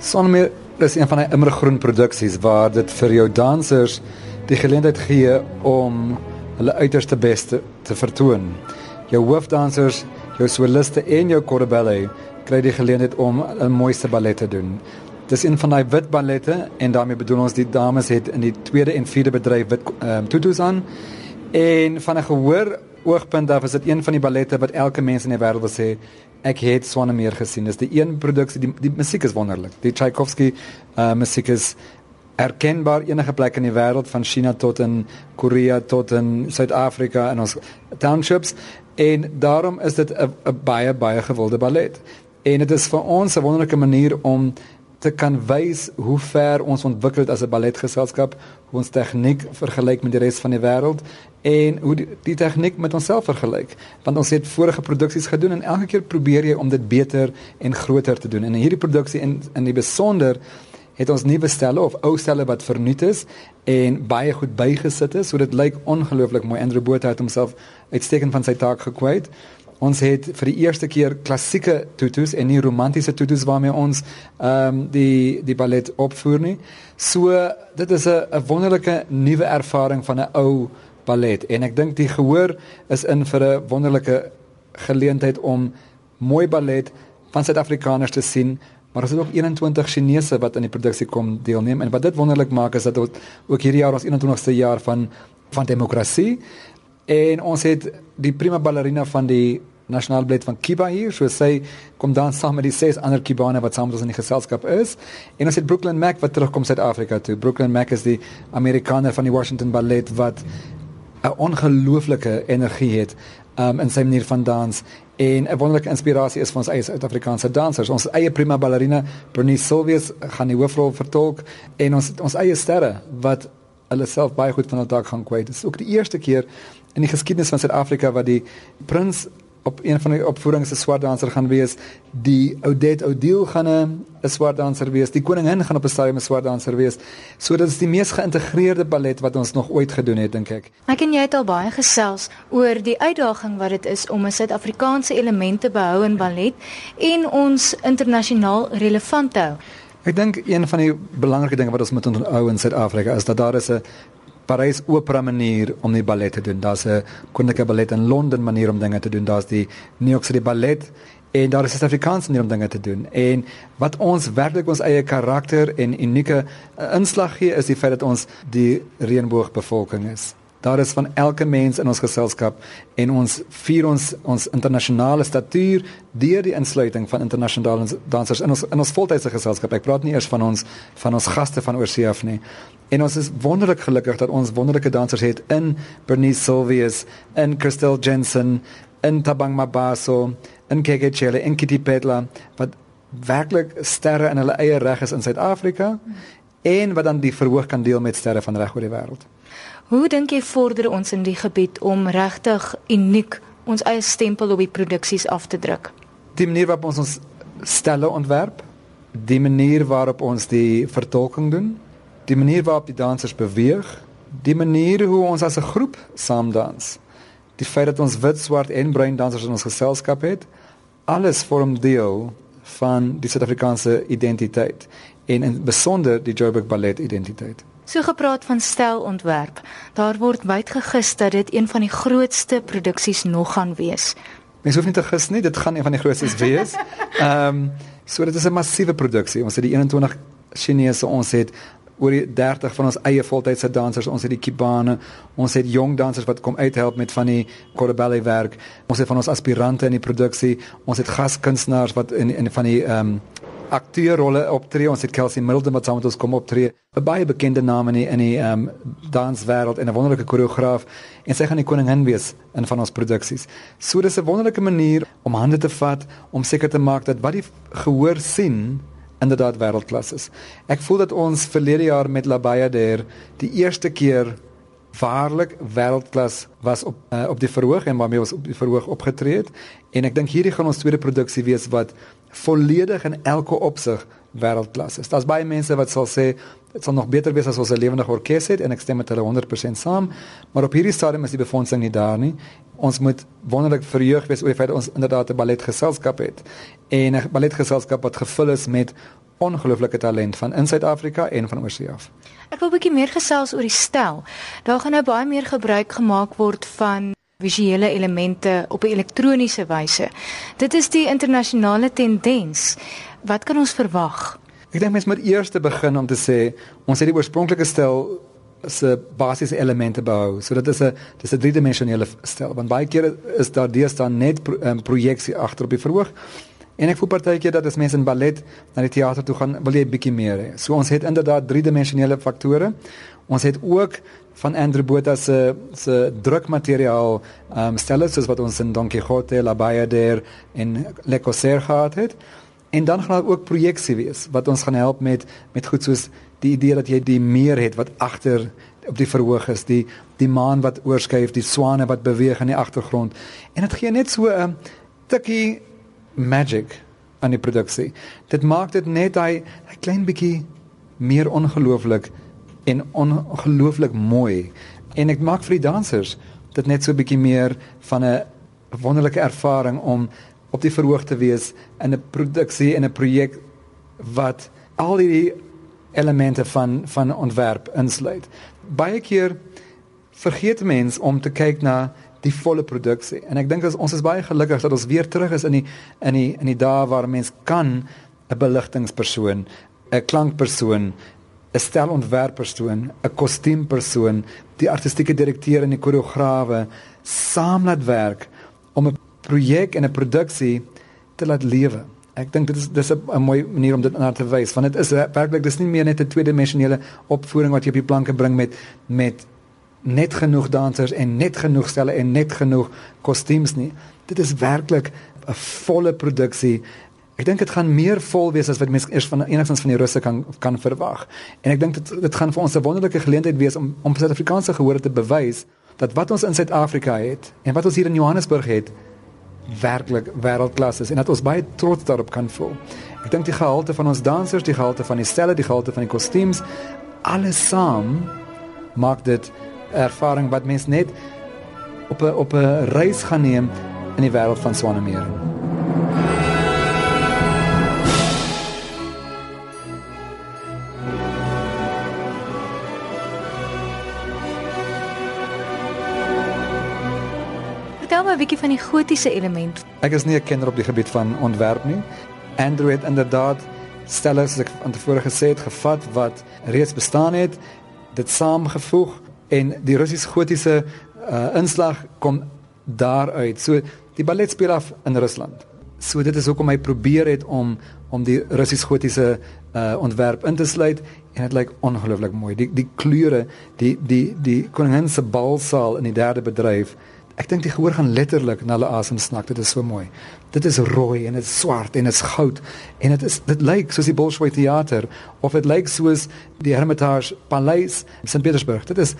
Sonnemeer is een van die immergroen produksies waar dit vir jou dansers die geleentheid gee om hulle uiterste beste te vertoon. Jou hoofdansers, jou soliste en jou chorebelle kry die geleentheid om 'n mooiste ballet te doen. Dis een van daai wit ballette en daarmee bedoel ons die dames het in die tweede en vierde bedryf wit um, tutus aan. En van 'n gehoor oogpunt af is dit een van die ballette wat elke mens in die wêreld wil sê ek het Swanemeer gesien. Dis die een produksie die die musiek is wonderlik. Die Tchaikovsky uh musiek is erkenbaar enige plek in die wêreld van China tot in Korea tot in Suid-Afrika en ons townships en daarom is dit 'n baie baie gewilde ballet. En dit is vir ons 'n wonderlike manier om te kan wys hoe ver ons ontwikkel het as 'n balletgeselskap, hoe ons tegniek vergelyk met die res van die wêreld en hoe die, die tegniek met onsself vergelyk. Want ons het vorige produksies gedoen en elke keer probeer jy om dit beter en groter te doen. En in hierdie produksie in in die besonder het ons nuwe stelle of ou stelle wat vernuut is en baie goed bygesit is, so dit lyk ongelooflik mooi. Andrew Botha het homself uitstekend van sy taak gekwyt. Ons het vir die eerste keer klassieke tutus en nie romantiese tutus waarmee ons ehm um, die die ballet opvoer nie. So dit is 'n wonderlike nuwe ervaring van 'n ou ballet en ek dink die gehoor is in vir 'n wonderlike geleentheid om mooi ballet van Suid-Afrikaners te sien. Maar ons het ook 21 Chinese wat aan die produksie kom deelneem en wat dit wonderlik maak is dat ook hierdie jaar ons 21ste jaar van van demokrasie en ons het die prima ballerina van die nasionale ballet van Kiba hier, so sy kom dan saam met die ses ander Kibane wat saam met ons in die geselskap is. En ons het Brooklyn Mac wat terugkom Suid-Afrika toe. Brooklyn Mac is die Amerikaner van die Washington Ballet wat 'n ongelooflike energie het um, in sy manier van dans en 'n wonderlike inspirasie is vir ons eie Suid-Afrikaanse dansers. Ons eie prima ballerina Bernice Silvius gaan die hoofrol vertolk en ons ons eie sterre wat hulle self baie goed van hul taak gaan kwyt. Dit is ook die eerste keer in die geskiedenis van Suid-Afrika wat die prins op een van die opvoerings 'n swart danser gaan wees. Die Odette Odile gaan 'n swart danser wees. Die koningin gaan op 'n stadium 'n swart danser wees. So dit is die mees geïntegreerde ballet wat ons nog ooit gedoen het, dink ek. Ek en jy het al baie gesels oor die uitdaging wat dit is om 'n Suid-Afrikaanse element te behou in ballet en ons internasionaal relevant te hou. Ek dink een van die belangrike dinge wat ons moet onthou in Suid-Afrika is dat daar is 'n Parys opera manier om die ballet te doen. Daar's 'n Koninklijke Ballet in Londen manier om dinge te doen. Daar's die New York City Ballet en daar is 'n Suid-Afrikaanse manier om dinge te doen. En wat ons werklik ons eie karakter en unieke uh, inslag gee is die feit dat ons die reënboogbevolking is. Daar is van elke mens in ons geselskap en ons vier ons ons internasionale statuur deur die insluiting van internasionale dansers in ons in ons voltydse geselskap. Ek praat nie eers van ons van ons gaste van oorsee af nie. En ons is wonderlik gelukkig dat ons wonderlike dansers het in Bernice Silvius, in Christelle Jensen, in Tabang Mabaso, in Keke Chele, in Kitty Pedla wat werklik sterre in hulle eie reg is in Suid-Afrika en wat dan die verhoog kan deel met sterre van reg oor die wêreld. Hoe dink jy vorder ons in die gebied om regtig uniek ons eie stempel op die produksies af te druk? Die manier waarop ons ons stelle ontwerp, die manier waarop ons die vertolking doen, die manier waarop die dansers beweeg, die manier hoe ons as 'n groep saam dans, die feit dat ons wit, swart en bruin dansers in ons geselskap het, alles vorm deel van die Suid-Afrikaanse identiteit en in besonder die Joburg Ballet identiteit. So gepraat van stylontwerp. Daar word wyd gegis dat dit een van die grootste produksies nog gaan wees. Mens hoef nie te gis nie, dit gaan een van die grootstes wees. Ehm um, so dit is 'n massiewe produksie. Ons het die 21 Chinese, ons het oor die 30 van ons eie voltydse dansers, ons het die kibane, ons het jong dansers wat kom uithelp met van die choreography werk. Ons het van ons aspirante in die produksie, ons het gaskunstenaars wat in in van die ehm um, akteurrolle optree. Ons het Kelsey Middleton wat saam met ons kom optree. 'n Baie bekende naam in die in die um, danswêreld en 'n wonderlike koreograaf en sy gaan die koningin wees in van ons produksies. So dis 'n wonderlike manier om hande te vat om seker te maak dat wat die gehoor sien inderdaad wêreldklas is. Ek voel dat ons verlede jaar met Labaya der die eerste keer waarlik wêreldklas was op uh, op die verhoog en waarmee ons op die verhoog opgetree het en ek dink hierdie gaan ons tweede produksie wees wat volledig in elke opsig wêreldklas is. Daar's baie mense wat sal sê Dit sal nog beter wees as ons 'n lewendige orkes het en ek stem met hulle 100% saam, maar op hierdie stadium is die befondsing nie daar nie. Ons moet wonderlik verheug wees oor die feit dat ons inderdaad 'n balletgeselskap het en 'n balletgeselskap wat gevul is met ongelooflike talent van in Suid-Afrika en van oorsee af. Ek wil 'n bietjie meer gesels oor die stel. Daar gaan nou baie meer gebruik gemaak word van visuele elemente op 'n elektroniese wyse. Dit is die internasionale tendens. Wat kan ons verwag? Ek dink mens moet eers begin om te sê ons het die oorspronklike stel se basiese elemente behou. So dit is 'n dis 'n driedimensionele stel. Want baie kere is daar deesdae net pro, um, projeksie agter op die verhoog. En ek voel partykeer dat as mense in ballet na die teater toe gaan, wil jy 'n bietjie meer hê. So ons het inderdaad driedimensionele faktore. Ons het ook van Andrew Botha se se drukmateriaal ehm um, stelle soos wat ons in Don Quixote, La Bayadère en Le Corsaire gehad het. En dan gaan daar ook projeksie wees wat ons gaan help met met goed soos die idee dat jy die meer het wat agter op die verhoog is, die die maan wat oorskuif, die swane wat beweeg in die agtergrond. En dit gee net so 'n tikkie magic aan die produksie. Dit maak dit net hy 'n klein bietjie meer ongelooflik en ongelooflik mooi. En ek maak vir die dansers dit net so 'n bietjie meer van 'n wonderlike ervaring om op die verhoog te wees in 'n produksie en 'n projek wat al die elemente van van ontwerp insluit. Baie keer vergeet mense om te kyk na die volle produksie. En ek dink ons is baie gelukkig dat ons weer terug is in die in die in die dae waar mens kan 'n beligtingpersoon, 'n klankpersoon, 'n stelontwerpersoon, 'n kostuumpersoon, die artistieke direkteur en die koreograwe saam laat werk om 'n projek en 'n produksie te laat lewe. Ek dink dit is dis 'n mooi manier om dit na te wys want dit is werklik dis nie meer net 'n tweedimensionele opvoering wat jy op die planke bring met met net genoeg dansers en net genoeg stelle en net genoeg kostuums nie. Dit is werklik 'n volle produksie. Ek dink dit gaan meer vol wees as wat mense eers van enigstens van die russe kan kan verwag. En ek dink dit dit gaan vir ons 'n wonderlike geleentheid wees om om Suid-Afrikaanse gehoor te bewys dat wat ons in Suid-Afrika het en wat ons hier in Johannesburg het werklik wêreldklas is en dat ons baie trots daarop kan voel. Ek dink die gehalte van ons dansers, die gehalte van die stelle, die gehalte van die kostuums, alles saam maak dit ervaring wat mens net op 'n op 'n reis gaan neem in die wêreld van Swanemeer. Bietjie van die gotiese element. Ek is nie 'n kenner op die gebied van ontwerp nie. Andrew het inderdaad stelle soos ek antevore gesê het gevat wat reeds bestaan het, dit saamgevoeg en die Russies gotiese uh, inslag kom daaruit. So die ballet speel af in Rusland. So dit is hoekom hy probeer het om om die Russies gotiese uh, ontwerp in te sluit en dit lyk ongelooflik mooi. Die die kleure, die die die koningin se balsaal in die derde bedryf. Ek dink die gehoor gaan letterlik na hulle asem snak. Dit is so mooi. Dit is rooi en dit is swart en dit is goud en dit is dit lyk soos die Bolshoi teater of dit lyk soos die Hermitage Paleis in St. Petersburg. Dit is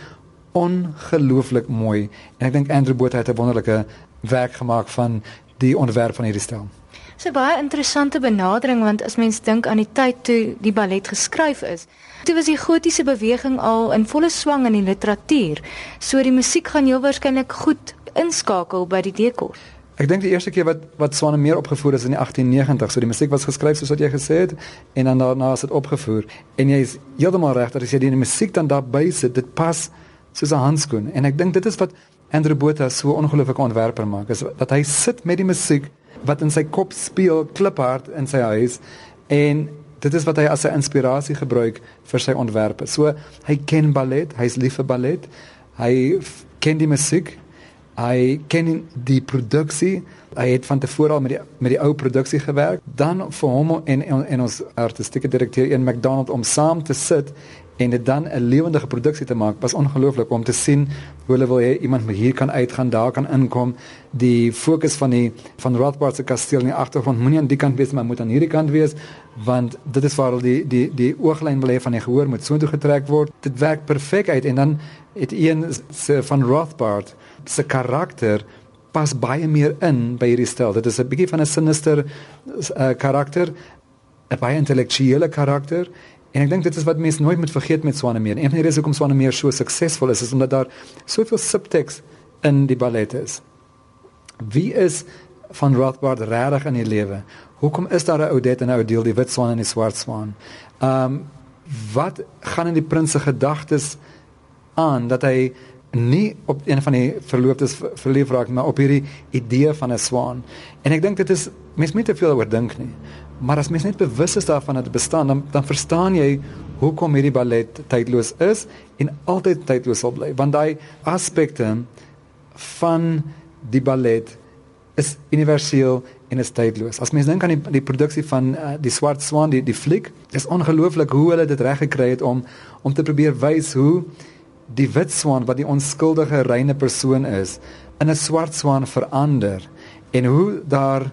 ongelooflik mooi en ek dink Andrew Botha het 'n wonderlike werk gemaak van die ontwerp van hierdie stel. Dis 'n baie interessante benadering want as mens dink aan die tyd toe die ballet geskryf is, toe was die gotiese beweging al in volle swang in die literatuur. So die musiek gaan heel waarskynlik goed inskakel by die dekor. Ek dink die eerste keer wat wat Swane meer opgevoer is in die 1890, so die musiek was geskryf soos wat jy gesê het en dan daarna is dit opgevoer. En jy is heeltemal reg dat as jy die musiek dan daarby sit, dit pas soos 'n handskoen en ek dink dit is wat Andrew Botha so ongelooflike ontwerper maak is dat hy sit met die musiek wat in sy kop speel kliphard in sy huis en dit is wat hy as 'n inspirasie gebruik vir sy ontwerpe. So hy ken ballet, hy's lief vir ballet. Hy ken die musiek. Hy ken die produksie. Hy het van tevore al met die met die ou produksie gewerk. Dan vir hom en en, en ons artistieke direkteur in McDonald om saam te sit en dit dan 'n lewendige produksie te maak was ongelooflik om te sien hoe hulle wil hê iemand moet hier kan uitgaan daar kan inkom. Die fokus van die van Rothbard se kasteel in die agtergrond moenie aan die kant wees maar moet aan hierdie kant wees want dit is waar die die die ooglyn wil hê van die gehoor moet so toe getrek word. Dit werk perfek uit en dan het een se van Rothbard se karakter pas baie meer in by hierdie stel. Dit is 'n bietjie van 'n sinister uh, karakter 'n baie intellektuele karakter En ek dink dit is wat mense nooit moet vergeet met Swanemeer. Een van die redes hoekom Swanemeer so suksesvol is, is omdat daar soveel subtext in die ballet is. Wie is van Rothbard regtig in die lewe? Hoekom is daar 'n Odette en 'n Odile, die wit swaan en die swart swaan? Ehm um, wat gaan in die prins se gedagtes aan dat hy nie op een van die verloofdes verlief raak maar op hierdie idee van 'n swaan. En ek dink dit is mens moet te veel oor dink nie. Maar as mens net bewus is daarvan dat dit bestaan, dan dan verstaan jy hoekom hierdie ballet tydloos is en altyd tydloos sal bly. Want daai aspekte van die ballet is universeel en is tydloos. As mens dink aan die die produksie van uh, die Swart Swaan, die die fliek, is ongelooflik hoe hulle dit reg gekry het om om te probeer wys hoe die wit swaan wat die onskuldige reine persoon is in 'n swart swaan verander en hoe daar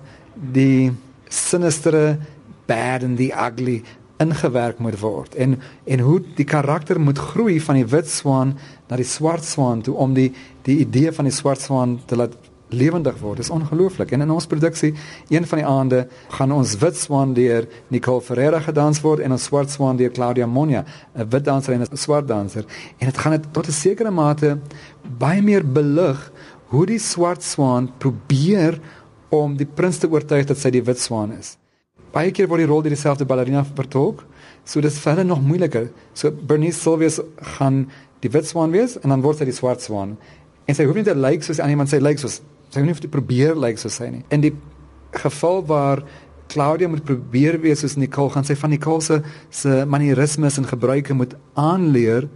die sinistere bad and the ugly ingewerk moet word en en hoe die karakter moet groei van die wit swaan na die swart swaan toe om die die idee van die swart swaan te laat lewendig word. Dis ongelooflik. En in ons produksie, een van die aande, gaan ons wit swaan deur Nicole Ferreira gedans word en ons swart swaan deur Claudia Monia, 'n wit danser en 'n swart danser. En dit gaan dit tot 'n sekere mate baie meer belig hoe die swart swaan probeer om die prins te oortuig dat sy die wit swaan is. Baie keer word die rol deur dieselfde ballerina vertolk, so dis verder nog moeiliker. So Bernice Silvius gaan die wit swaan wees en dan word sy die swart swaan. En sy hoef nie te lyk like soos iemand sê lyk like soos Sy hoef nie te probeer lyk like soos sy nie. In die geval waar Claudia moet probeer wees soos Nicole, gaan sy van Nicole se se manierismes en gebruike moet aanleer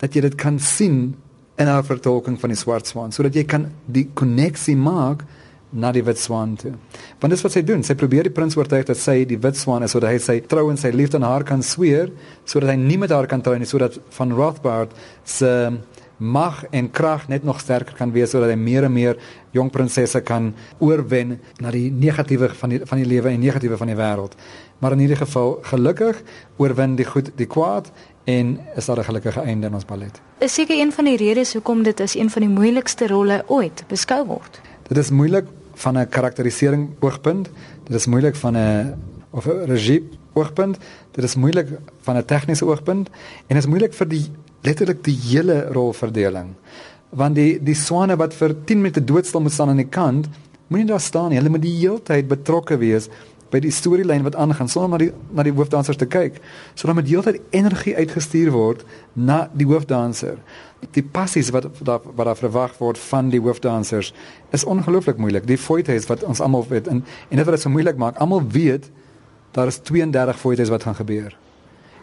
dat jy dit kan sien in haar vertolking van die swart swaan sodat jy kan die koneksie maak na die wit swaan toe. Want dis wat sy doen. Sy probeer die prins oortuig dat sy die wit swaan is sodat hy sy trou en sy liefde aan haar kan sweer sodat hy nie met haar kan trou nie sodat van Rothbard se mag en krag net nog sterker kan wees sodat hy meer en meer jong prinsesse kan oorwen na die negatiewe van die van die lewe en negatiewe van die wêreld. Maar in hierdie geval gelukkig oorwin die goed die kwaad en is daar 'n gelukkige einde in ons ballet. Is seker een van die redes hoekom dit as een van die moeilikste rolle ooit beskou word. Dit is moeilik van 'n karakterisering oogpunt. Dit is moeilik van 'n of 'n regie oogpunt. Dit is moeilik van 'n tegniese oogpunt en dit is moeilik vir die letterlik die hele rolverdeling. Want die die swane wat vir 10 minute doodstil moet staan aan die kant, moenie daar staan nie. Hulle moet die hele tyd betrokke wees by die storielyn wat aangaan sonder na die na die hoofdansers te kyk. So dan moet heeltyd energie uitgestuur word na die hoofdanser. Die passies wat wat wat daar verwag word van die hoofdansers is ongelooflik moeilik. Die foites wat ons almal weet en en dit wat dit so moeilik maak, almal weet daar is 32 foites wat gaan gebeur.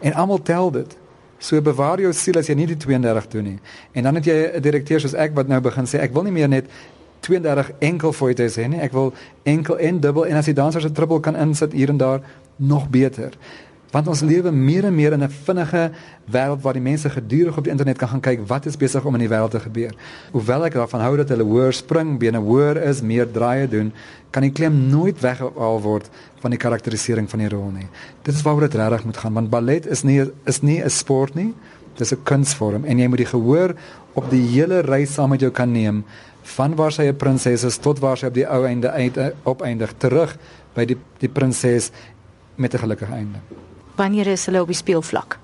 En almal tel dit. So bewaar jou siel as jy nie die 32 doen nie. En dan het jy 'n direkteur soos ek wat nou begin sê ek wil nie meer net 32 enkel foites hê. Ek wil enkel en dubbel en as die dansers 'n triple kan insit hier en daar nog beter want ons lewe meer en meer in 'n vinnige wêreld waar die mense gedurig op die internet kan gaan kyk wat is besig om in die wêreld te gebeur. Hoewel ek daarvan hou dat hulle hoër spring, bene hoër is, meer draaie doen, kan die klem nooit weggehaal word van die karakterisering van die rol nie. Dit is waaroor dit regtig moet gaan want ballet is nie is nie 'n sport nie. Dis 'n kunsvorm en jy moet die gehoor op die hele reis saam met jou kan neem van waar sy 'n prinses is tot waar sy op die ou einde uiteindig terug by die die prinses met 'n gelukkige einde wanneer is hulle op die speelvlak?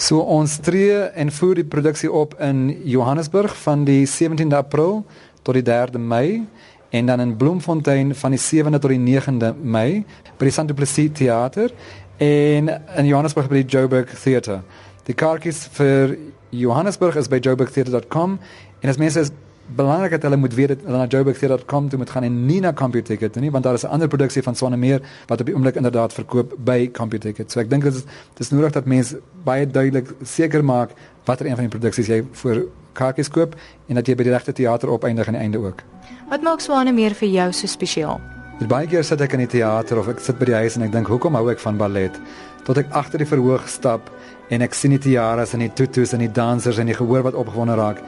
So ons tree en voer die produksie op in Johannesburg van die 17de April tot die 3de Mei en dan in Bloemfontein van die 7de tot die 9de Mei by die Santa Plessis Theater en in Johannesburg by die Joburg Theater. Die kaartjies vir Johannesburg is by joburgtheater.com en as mense is belangrik dat hulle moet weet dat hulle na joburgtheater.com toe moet gaan en nie na CompuTicket nie want daar is 'n ander produksie van Swanemeer wat op die oomblik inderdaad verkoop by CompuTicket. So ek dink dit is dis nodig dat mense baie duidelik seker maak watter een van die produksies jy vir kaartjies koop en dat jy by die regte teater opeindig aan die einde ook. Wat maak Swanemeer vir jou so spesiaal? Dit baie keer sit ek in die teater of ek sit by die huis en ek dink hoekom hou ek van ballet? Tot ek agter die verhoog stap en ek sien die tiaras en die tutus en die dansers en die gehoor wat opgewonde raak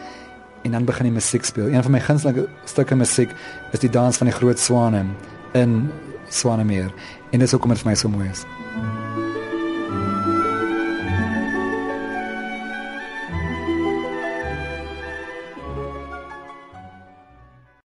en dan begin die musiek speel. Een van my gunsteling stukke musiek is die dans van die groot swane in Swanemeer en dit is hoekom dit vir my so mooi is. Mm -hmm.